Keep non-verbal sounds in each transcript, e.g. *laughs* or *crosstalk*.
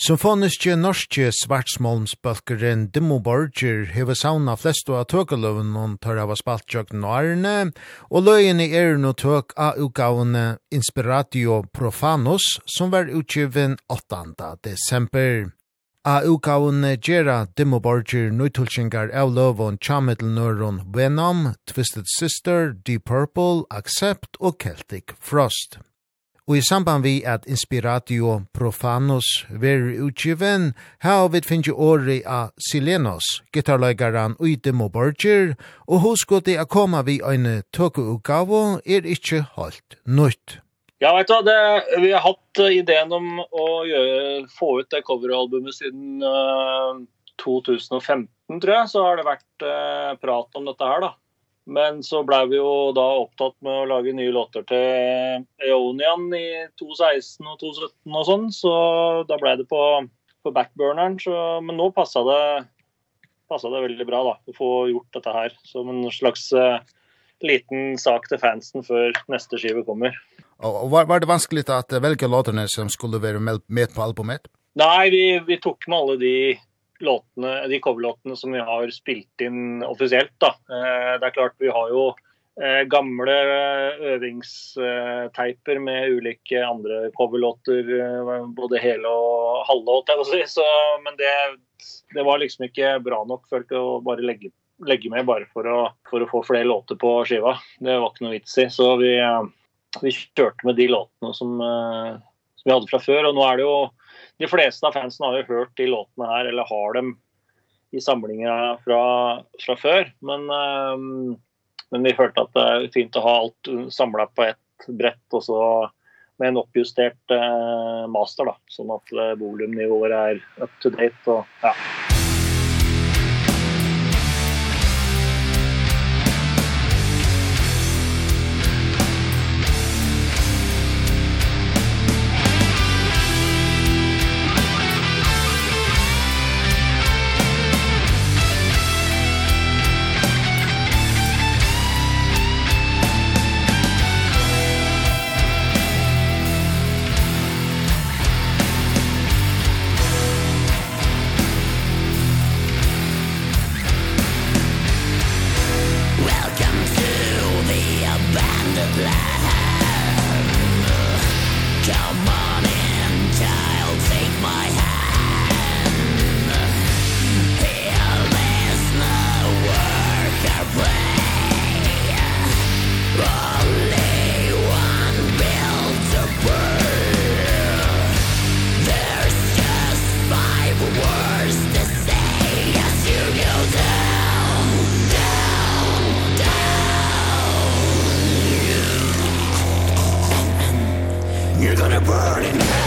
Symfoniske norske svartsmålmsbølgeren Dimmo Borger hever sauna flestu av tøkeløven og tar av spaltjøkken og ærene, og løyene er no tøk av utgavene Inspiratio Profanus, som var utgiven 8. desember. A utgavene gjerra Dimmo Borger nøytulkjengar av løven tjamedel nøron Venom, Twisted Sister, Deep Purple, Accept og Celtic Frost. Og i samband vi at Inspiratio Profanos ver utgiven, her vi finnje åri av Silenos, gitarløygaran Uidem og hos og hoskoti a koma vi ein tøkuugavo er ikkje holdt nøyt. Ja, vet du, det, vi har hatt ideen om å gjøre, få ut det coveralbumet siden uh, 2015, tror jeg, så har det vært uh, prat om dette her, da. Men så ble vi jo da opptatt med å lage nye låter til Eonian i 2016 og 2017 og sånn, så da ble det på, på backburneren. Så, men nå passet det, passet det veldig bra da, å få gjort dette her som en slags uh, liten sak til fansen før neste skive kommer. Og, og var, var det vanskelig at velge låterne som skulle være med, med på albumet? Nei, vi, vi tok med alle de låtene, de coverlåtene som vi har spilt inn offisielt da. Det er klart vi har jo gamle øvingsteiper med ulike andre coverlåter både hele og halve åt jeg si. Så, men det, det var liksom ikke bra nok for å bare legge, legge med bare for å, for å få flere låter på skiva. Det var ikke noe vits i. Så vi, vi kjørte med de låtene som, som vi hadde fra før. Og nå er det jo de fleste av fansen har jo hørt de låtene her, eller har dem i samlinga fra, fra før. Men, um, men vi hørte at det er fint å ha alt samlet på ett brett, og så med en oppjustert uh, master, da, sånn at volumnivået er up to date. Og, ja. You're gonna burn in hell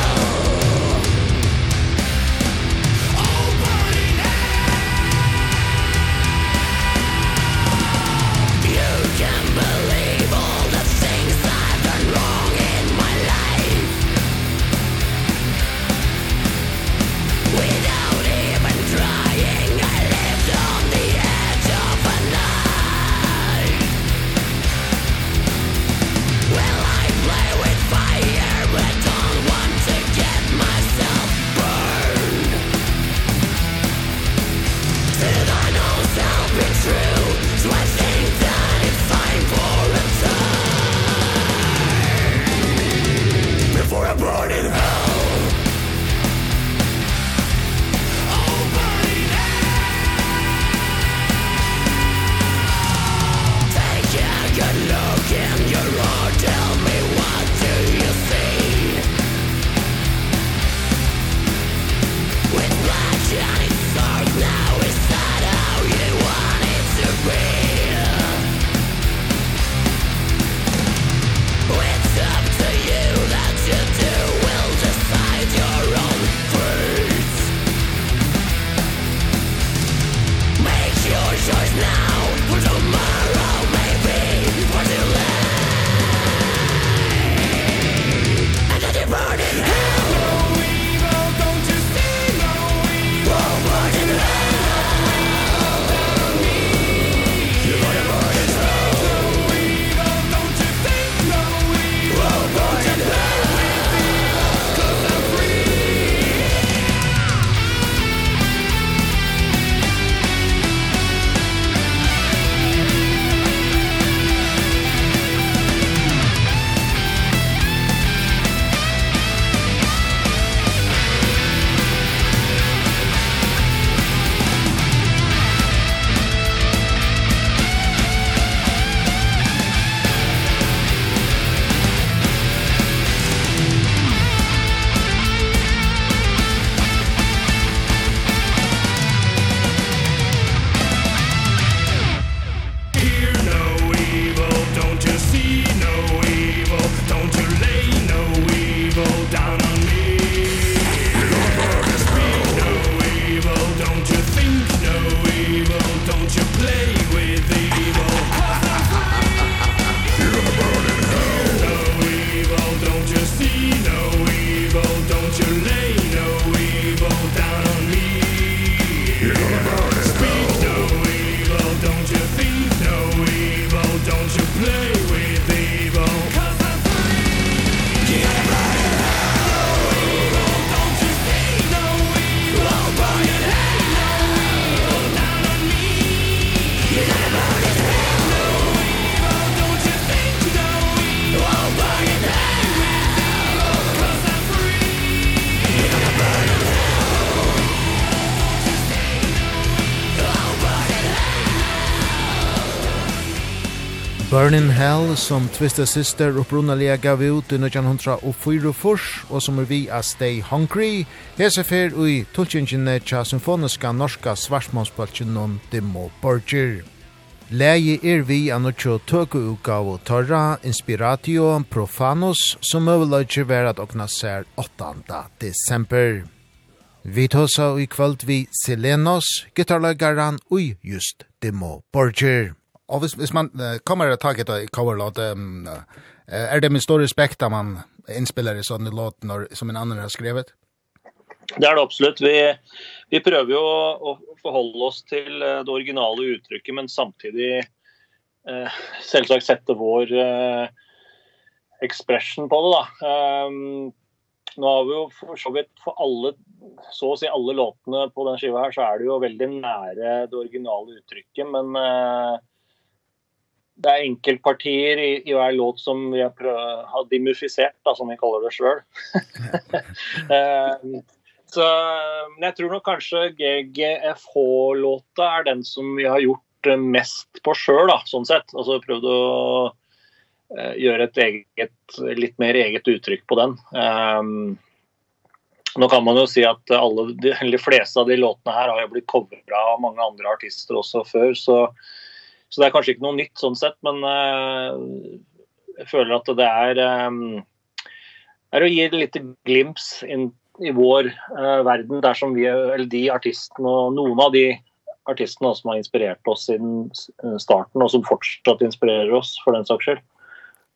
Burning Hell, som Twisted Sister opprunnelige gav ut i 1904 og som er vi a Stay Hungry, hese fer ui tulltjengene tja symfoniska norska svarsmålspaltjen non Dimo Borger. Leie er vi a nokjo tøku utgav og torra Inspiratio Profanus, som øvelagje vera at okna ser 8. desember. Vi tåsa i kvöld vi Selenos, gitarlagaran ui just Dimo Borger. Og hvis, hvis man uh, kommer og taget av coverlåt, um, uh, er det med stor respekt at man innspiller i sånne låt når, som en annen har skrevet? Det er det absolutt. Vi, vi prøver jo å, å forholde oss til det originale uttrykket, men samtidig eh, selvsagt sette vår uh, expression på det. Da. Um, nå har vi jo for så vidt for alle, så å si alle låtene på den skiva her, så er det jo veldig nære det originale uttrykket, men... Eh, det er enkelpartier i i hver låt som vi har har dimusificerat då som vi kallar det selv. *laughs* eh så men jag tror nog kanske GGFH låta är den som vi har gjort mest på själv då sånn sett alltså prøvd å eh göra ett eget lite mer eget uttryck på den. Ehm um, Nå kan man jo si at alle de, de fleste av de låtene her har jo blitt covra av mange andre artister også før, så Så det er kanskje ikke noe nytt sånn sett, men uh, jeg føler at det er, um, er å gi et lite glimps inn i vår uh, verden, der som vi, eller de artistene, og noen av de artistene som har inspirert oss siden starten, og som fortsatt inspirerer oss, for den saks skyld.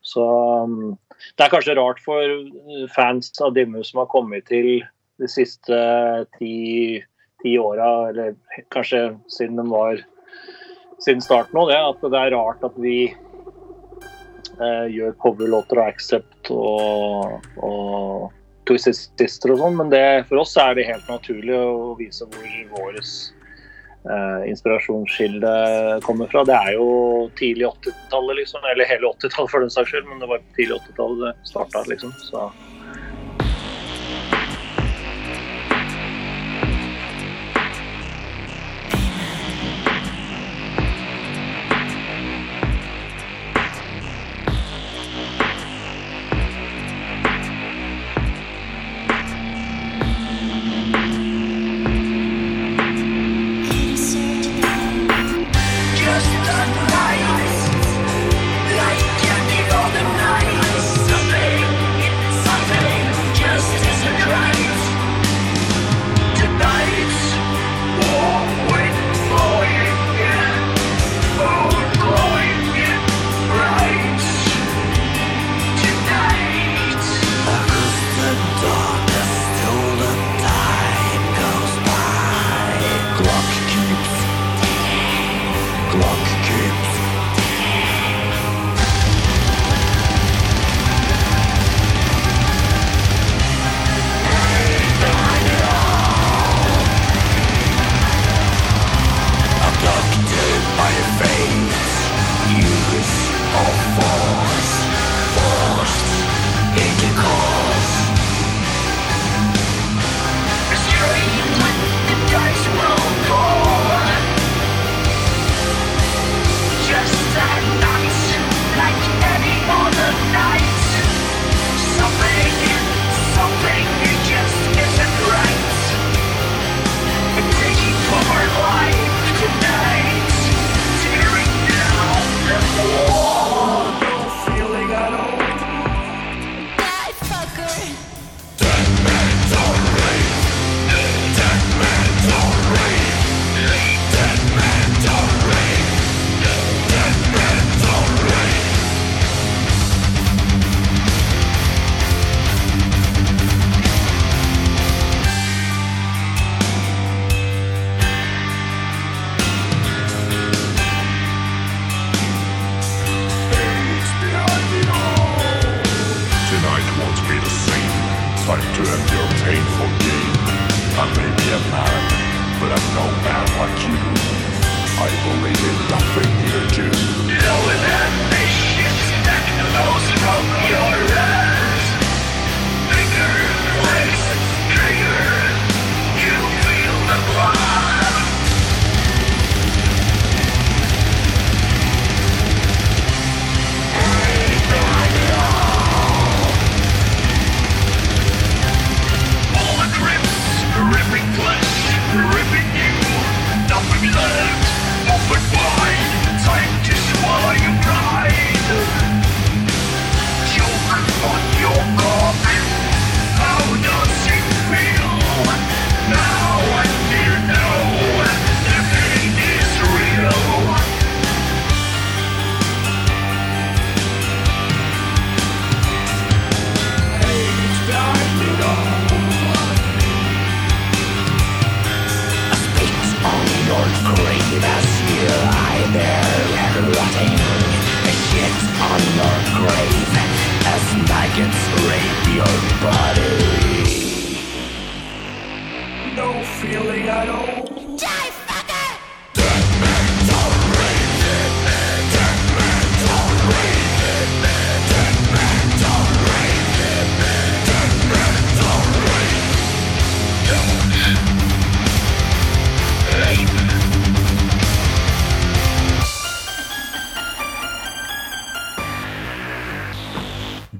Så um, det er kanskje rart for fans av Dimmu som har kommet til de siste ti, ti åra, eller kanskje siden de var siden starten nå, det, at det er rart at vi eh, gjør coverlåter og Accept og, og Twisted Sister og sånn, men det, for oss er det helt naturlig å vise hvor våres eh, inspirasjonskilde kommer fra. Det er jo tidlig 80-tallet liksom, eller hele 80-tallet for den saks skyld, men det var tidlig 80-tallet det startet liksom, så...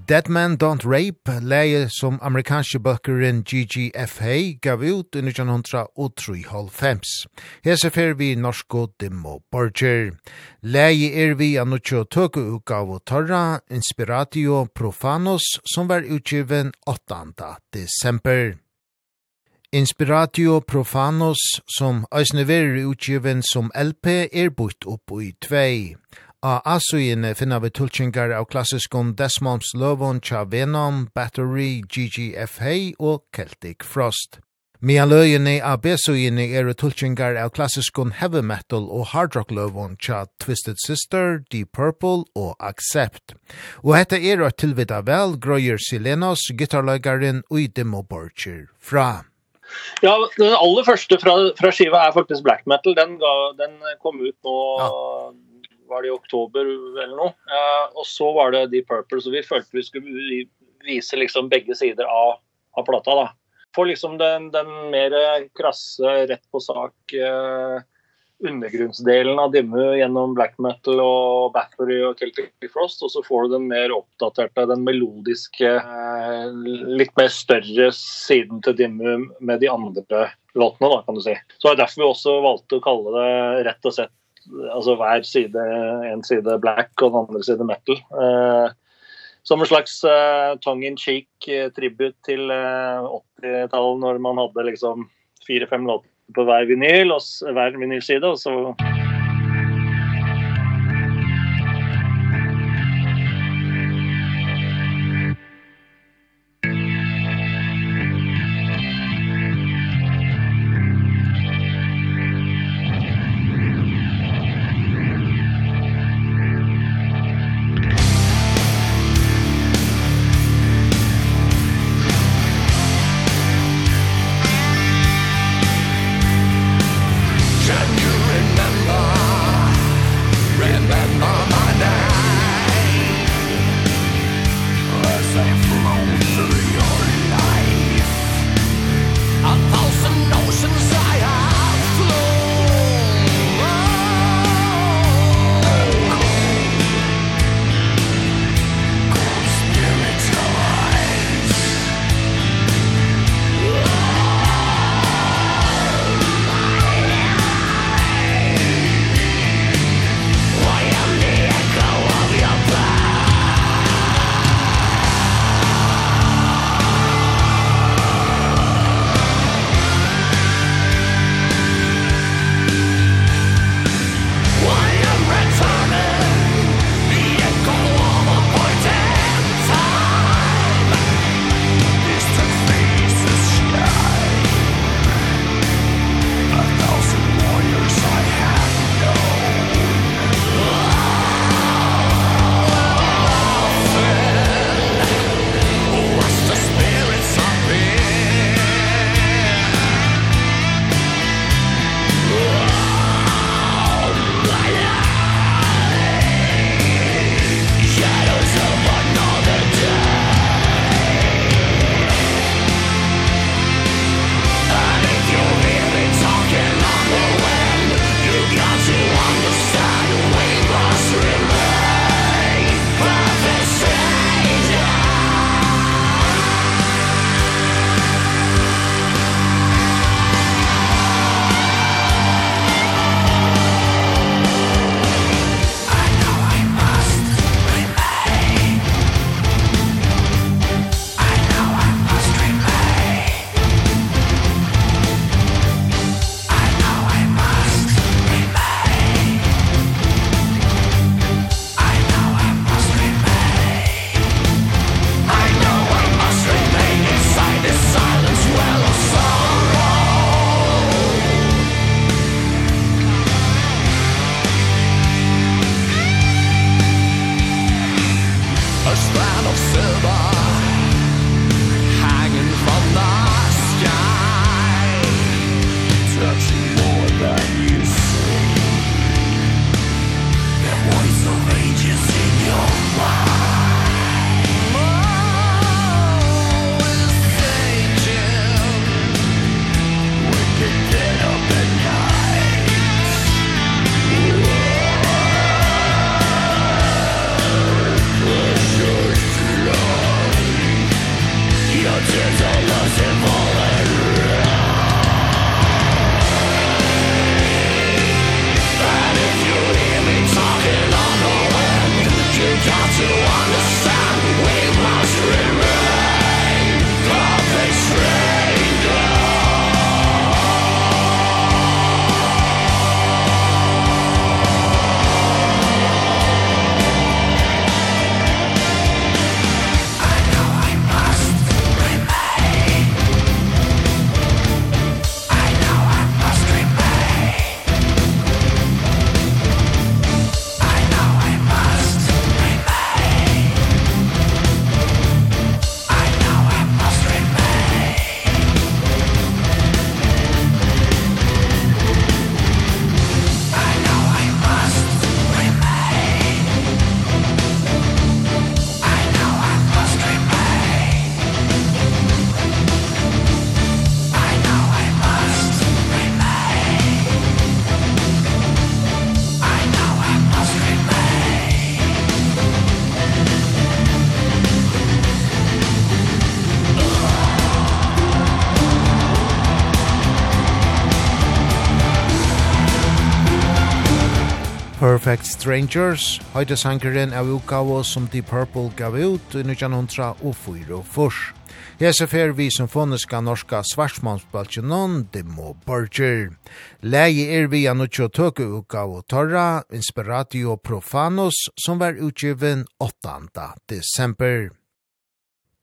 Dead Man Don't Rape, leie som amerikanske bøkkeren G.G. Hay gav ut i 1903 Hese fer vi norsko Dimmo Borger. Leie er vi av nukkje tøke utgav og torra Inspiratio Profanos som var utgiven 8. desember. Inspiratio Profanos som æsne verir utgiven som LP er bort opp i tvei. A Asuin finna vi tulkingar av klassiskon Desmonds Lovon Cha Venom, Battery, GGFH og Celtic Frost. Mia løyene av besugini er tulchingar av klassiskon heavy metal og hard rock lovon Cha Twisted Sister, Deep Purple og Accept. Og hette er at tilvita vel grøyer Silenos, gitarløygarin og Demo Borcher fra. Ja, den aller første fra, fra skiva er faktisk black metal. Den, ga, den kom ut nå... Ja var det i oktober eller noe. Eh, og så var det Deep Purple, så vi følte vi skulle vise liksom begge sider av, av plata da. For liksom den, den mer krasse, rett på sak, eh, undergrunnsdelen av Dimmu gjennom black metal og Bathory og Celtic Frost, og så får du den mer oppdaterte, den melodiske, eh, litt mer større siden til Dimmu med de andre låtene, da, kan du si. Så det er derfor vi også valgte å kalle det rett og slett altså hver side, en side black og den andre side metal. Eh, som en slags uh, tongue-in-cheek uh, tribut til uh, 80-tallet når man hadde liksom fire-fem låter på hver vinyl, og hver vinylside, og så Strangers, høyde sangeren av utgave som The Purple gav ut i 1904. Hese fer vi symfoniska norska svarsmansbaltjenon Demo Burger. Leie er vi an utjo tøke utgave Torra, Inspiratio Profanos, som var utgiven 8. desember.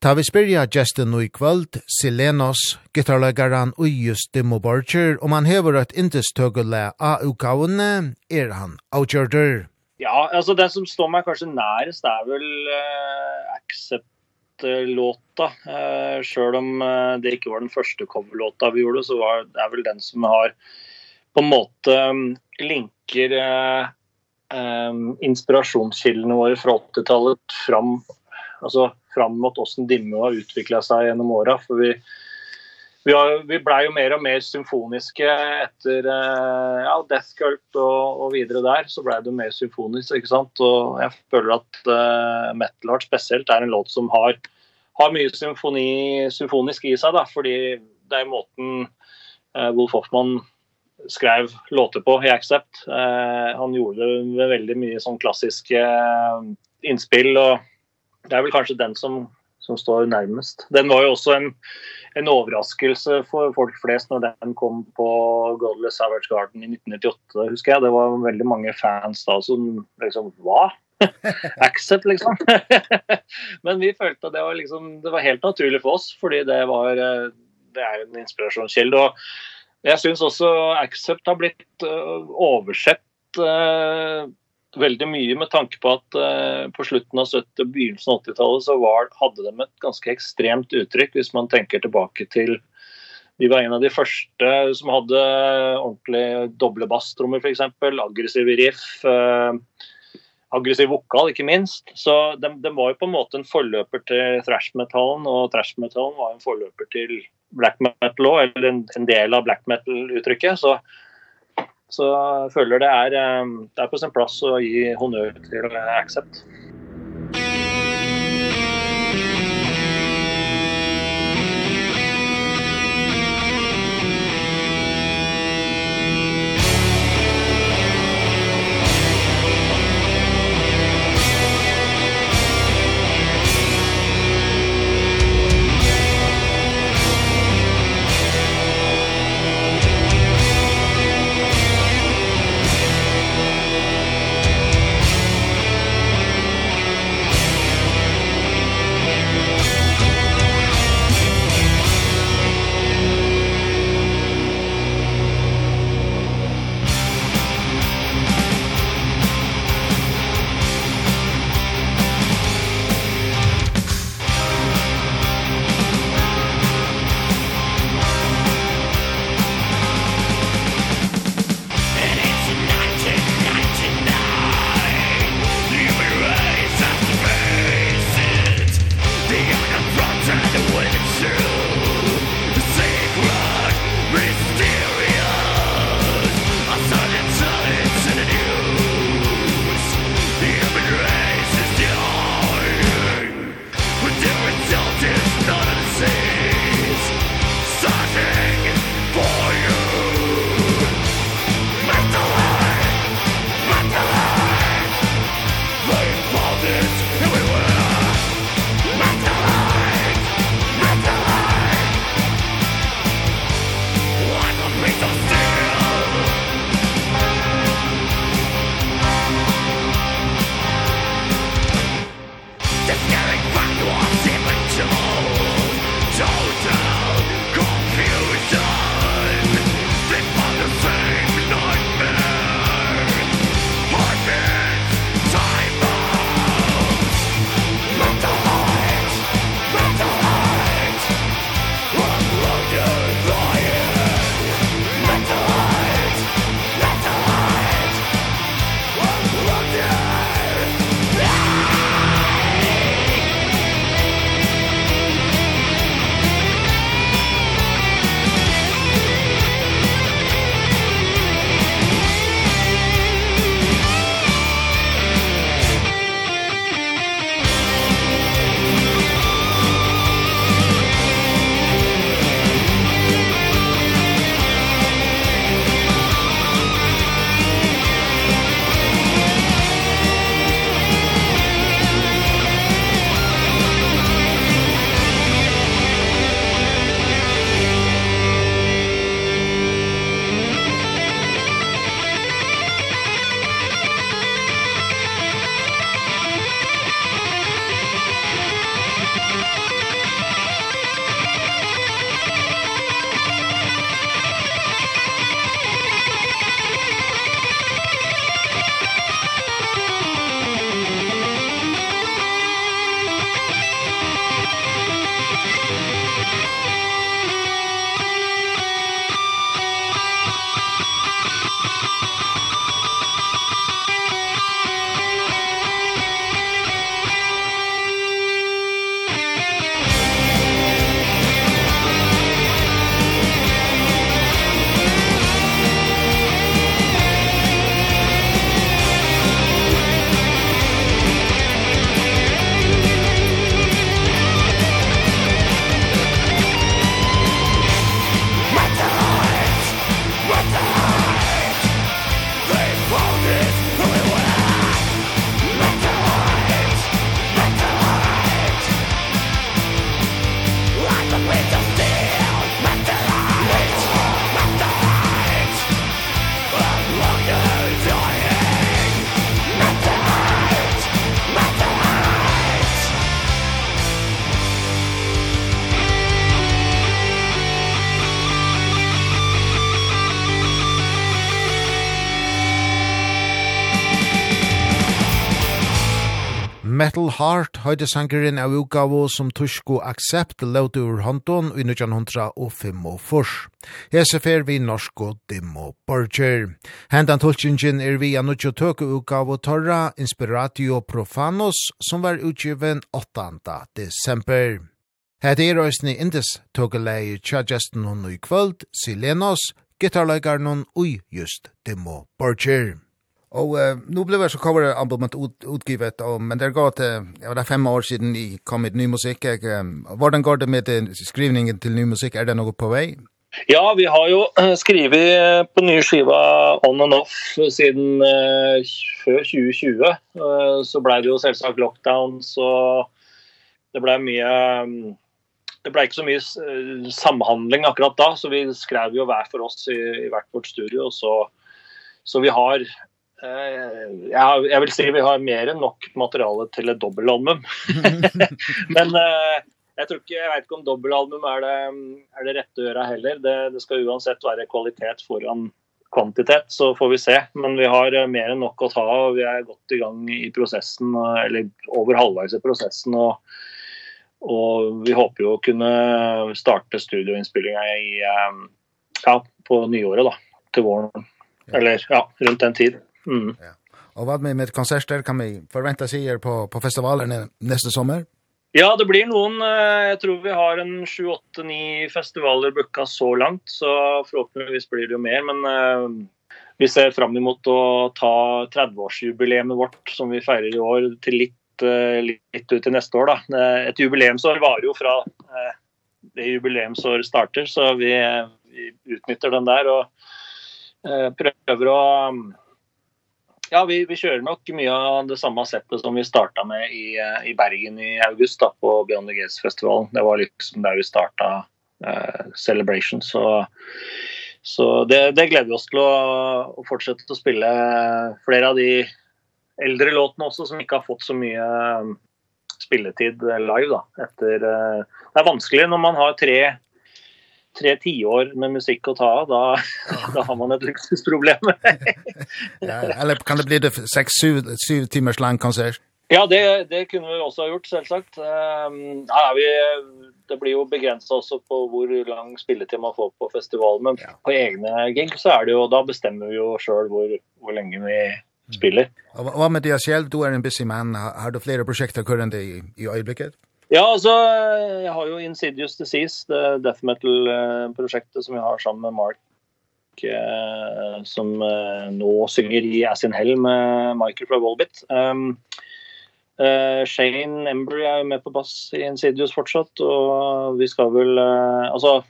Ta vi spyrja gesten i kvöld, Silenos, gitarløgaren Ujus Dimmoborger, om han hever et indestøgele av utgavene, er han avgjørder. Ja, altså det som står meg kanskje nærest er vel uh, Accept-låta. Uh, selv om uh, det ikke var den første coverlåta vi gjorde, så var, det er vel den som har på en måte um, linker uh, um, inspirasjonskildene våre fra 80-tallet fram. Altså, fram mot hvordan dimme har utviklet seg gjennom åren for vi vi har vi blev jo mer og mer symfoniske etter ja Death Cult og og videre der så blev det mer symfonisk ikke sant og jeg føler at uh, metal art spesielt er en låt som har har mye symfoni symfonisk i seg da fordi det er måten uh, Wolf Hoffmann skrev låter på i Accept. Uh, han gjorde det med veldig mye sånn klassiske uh, innspill og det er vel kanskje den som som står nærmest. Den var jo også en en overraskelse for folk flest når den kom på Godless Savage Garden i 1998, husker jeg. Det var veldig mange fans da som liksom hva? *laughs* Accept liksom. *laughs* Men vi følte at det var liksom det var helt naturlig for oss fordi det var det er en inspirasjonskilde og jeg syns også Accept har blitt uh, oversett uh, veldig mye med tanke på at eh, på slutten av 70- og begynnelsen av 80-tallet så var, hadde de et ganske ekstremt uttrykk hvis man tenker tilbake til Vi var en av de første som hadde ordentlig doble basstrommer for eksempel, aggressiv riff, eh, aggressiv vokal ikke minst. Så de, de var jo på en måte en forløper til thrash-metallen, og thrash-metallen var en forløper til black metal også, eller en, en del av black metal-uttrykket. Så Så jeg føler det er, det er på sin plass å gi honnør til Accept. Metal Heart høyde sangeren av utgave som Tushko Accept løte ur hånden i 1905. Hese fer vi norsk og dim og borger. Hendan tulkingen er vi an nutjo tøke utgave Torra Inspiratio Profanos som var utgiven 8. desember. Hette er røysni indes tøkeleie tja gesten hun i kvöld, Silenos, gitarleikarnon ui just dim og borger. Og uh, nå ble det så cover albumet ut, utgivet, og, men det er gått, uh, ja, det er fem år siden i kom med ny musikk. Jeg, um, hvordan går det med uh, skrivningen til ny musikk? Er det noe på vei? Ja, vi har jo skrivet på nye skiva on and off siden uh, før 2020. Uh, så ble det jo selvsagt lockdown, så det ble mye... Um, det ble ikke så mye uh, samhandling akkurat da, så vi skrev jo hver for oss i, i hvert vårt studio, så så vi har jeg, jeg vil si vi har mer enn nok materiale til et dobbeltalbum. *laughs* Men jeg tror ikke, jeg vet ikke om dobbeltalbum er det, er det rette øra heller. Det, det skal uansett være kvalitet foran kvantitet, så får vi se. Men vi har mer enn nok å ta, og vi er godt i gang i prosessen, eller over halvveis i prosessen. og Og vi håper jo å kunne starte studioinnspillinga i ja, på nyåret da, til våren. Eller ja, rundt den tiden. Mm. Ja. Och vad med med konserter kan vi förvänta sig er på på festivalen nästa sommar? Ja, det blir någon jag tror vi har en 7 8 9 festivaler booka så långt så förhoppningsvis blir det ju mer men vi ser fram emot å ta 30-årsjubileet vårt som vi feirer i år til litt litt ut i neste år da. Et jubileumsår var jo fra det jubileumsår starter så vi, vi utnytter den der og prøver å Ja, vi vi kör nog mycket av det samma sättet som vi startade med i i Bergen i augusti då på Beyond the Gates festival. Det var liksom där vi startade eh celebration så så det det glädjer oss till att att fortsätta att spela flera av de äldre låtarna också som inte har fått så mycket spilletid live då efter det är vanskligt när man har tre tre tiår med musikk å ta da, *laughs* da har man et luksusproblem. *laughs* ja, eller kan det bli det seks-syv timers lang konsert? Ja, det, det kunne vi også ha gjort, selvsagt. Um, ja, vi, det blir jo begrenset også på hvor lang spilletid man får på festivalen, men ja. på egne gig så er det jo, da bestemmer vi jo selv hvor, hvor lenge vi spiller. Mm. Og hva med deg selv? Du er en busy man. Har du flere prosjekter kurrende i, i øyeblikket? Ja, altså, jag har ju Insidious Disease, det death metal projektet som jag har sammen med Mark eh som eh, nå synger i As in Hell med Michael fra Volbit. Ehm um, eh uh, Shane Embry är med på bass i Insidious fortsatt och vi ska väl uh, alltså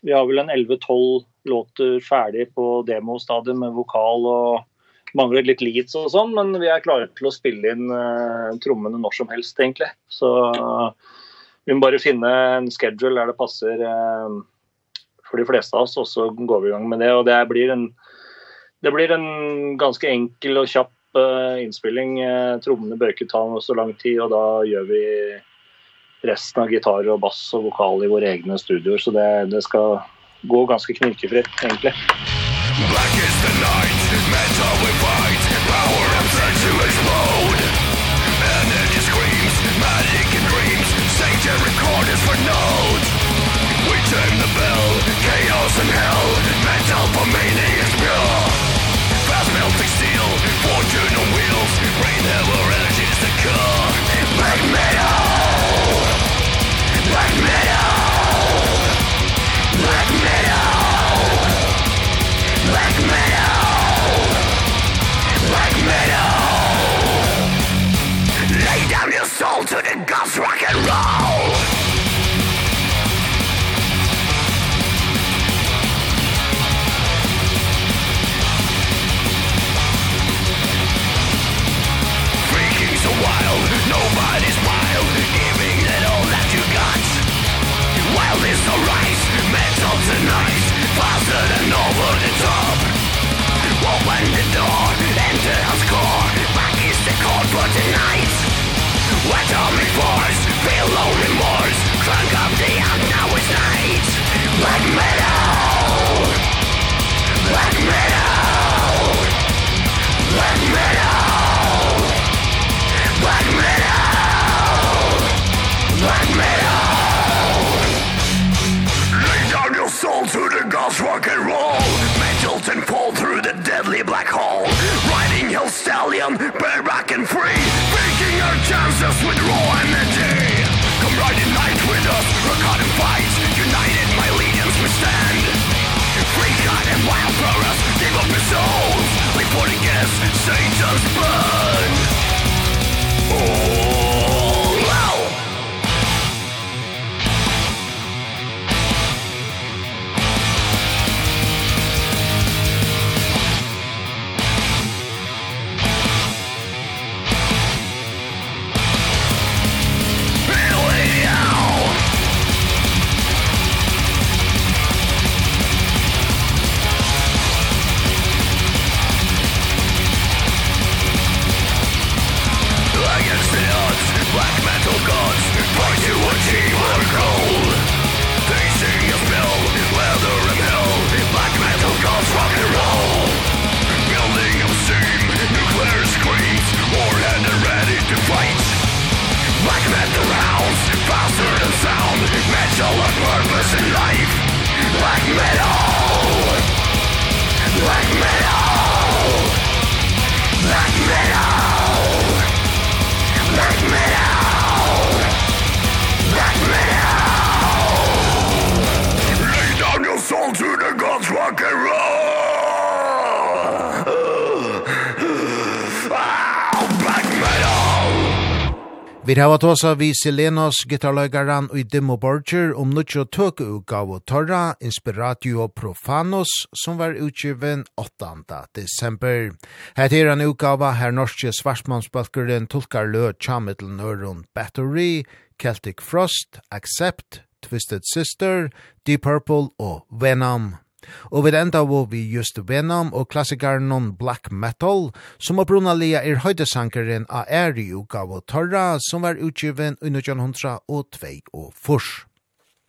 vi har väl en 11-12 låter färdig på demo-stadiet med vokal och mangler litt leads og sånn, men vi er klare til å spille inn uh, trommene når som helst, egentlig. Så uh, vi må bare finne en schedule der det passer uh, for de fleste av oss, og så går vi i gang med det. Og det blir en, det blir en ganske enkel og kjapp uh, innspilling. Uh, trommene bør ikke ta så lang tid, og da gjør vi resten av gitar og bass og vokal i våre egne studioer, så det, det skal gå ganske knirkefritt, egentlig. Black is the night, metal with Worse than hell Mental for meaning is pure. Fast melting steel Fortune on wheels. Rain hell energy is the core It made me million bareback and free. Faking your chances with raw energy. Come ride the night with us, rock hard and fight. United my legions we stand. Free God and wild progress, give up your souls. Before the guests Satan's burn Oh. Black metal. Black metal. Vi har vært også vi Selenos gitarløygaran og Dimo Borger om nukkje tøk utgav og torra Inspiratio Profanos som var utgiven 8. desember. Her til en utgave her norske svarsmannsbalkeren tolkar lø tjamittelen Øron Battery, Celtic Frost, Accept, Twisted Sister, Deep Purple og Venom. Og vi enda var vi just Venom og klassikeren non black metal, som opprunna lia er høydesankeren av Eri og Torra, som var utgiven under 1902 og fors.